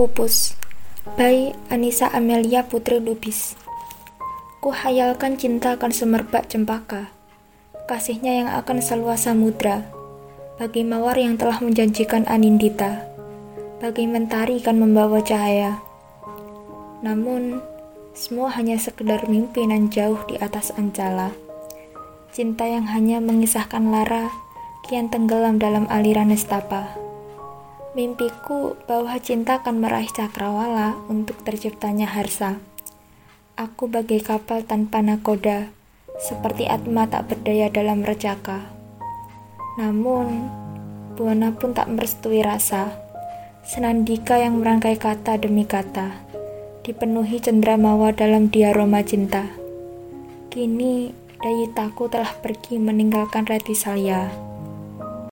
Pupus. By Anissa Amelia Putri Lubis. Ku hayalkan cinta akan semerbak cempaka. Kasihnya yang akan seluas samudra Bagi mawar yang telah menjanjikan Anindita. Bagi mentari kan membawa cahaya. Namun semua hanya sekedar mimpi nan jauh di atas ancala. Cinta yang hanya mengisahkan lara Kian tenggelam dalam aliran nestapa Mimpiku bahwa cinta akan meraih cakrawala untuk terciptanya harsa. Aku bagai kapal tanpa nakoda, seperti Atma tak berdaya dalam recaka. Namun, Buana pun tak merestui rasa. Senandika yang merangkai kata demi kata, dipenuhi cendramawa dalam diaroma cinta. Kini, Dayitaku telah pergi meninggalkan Reti Salia.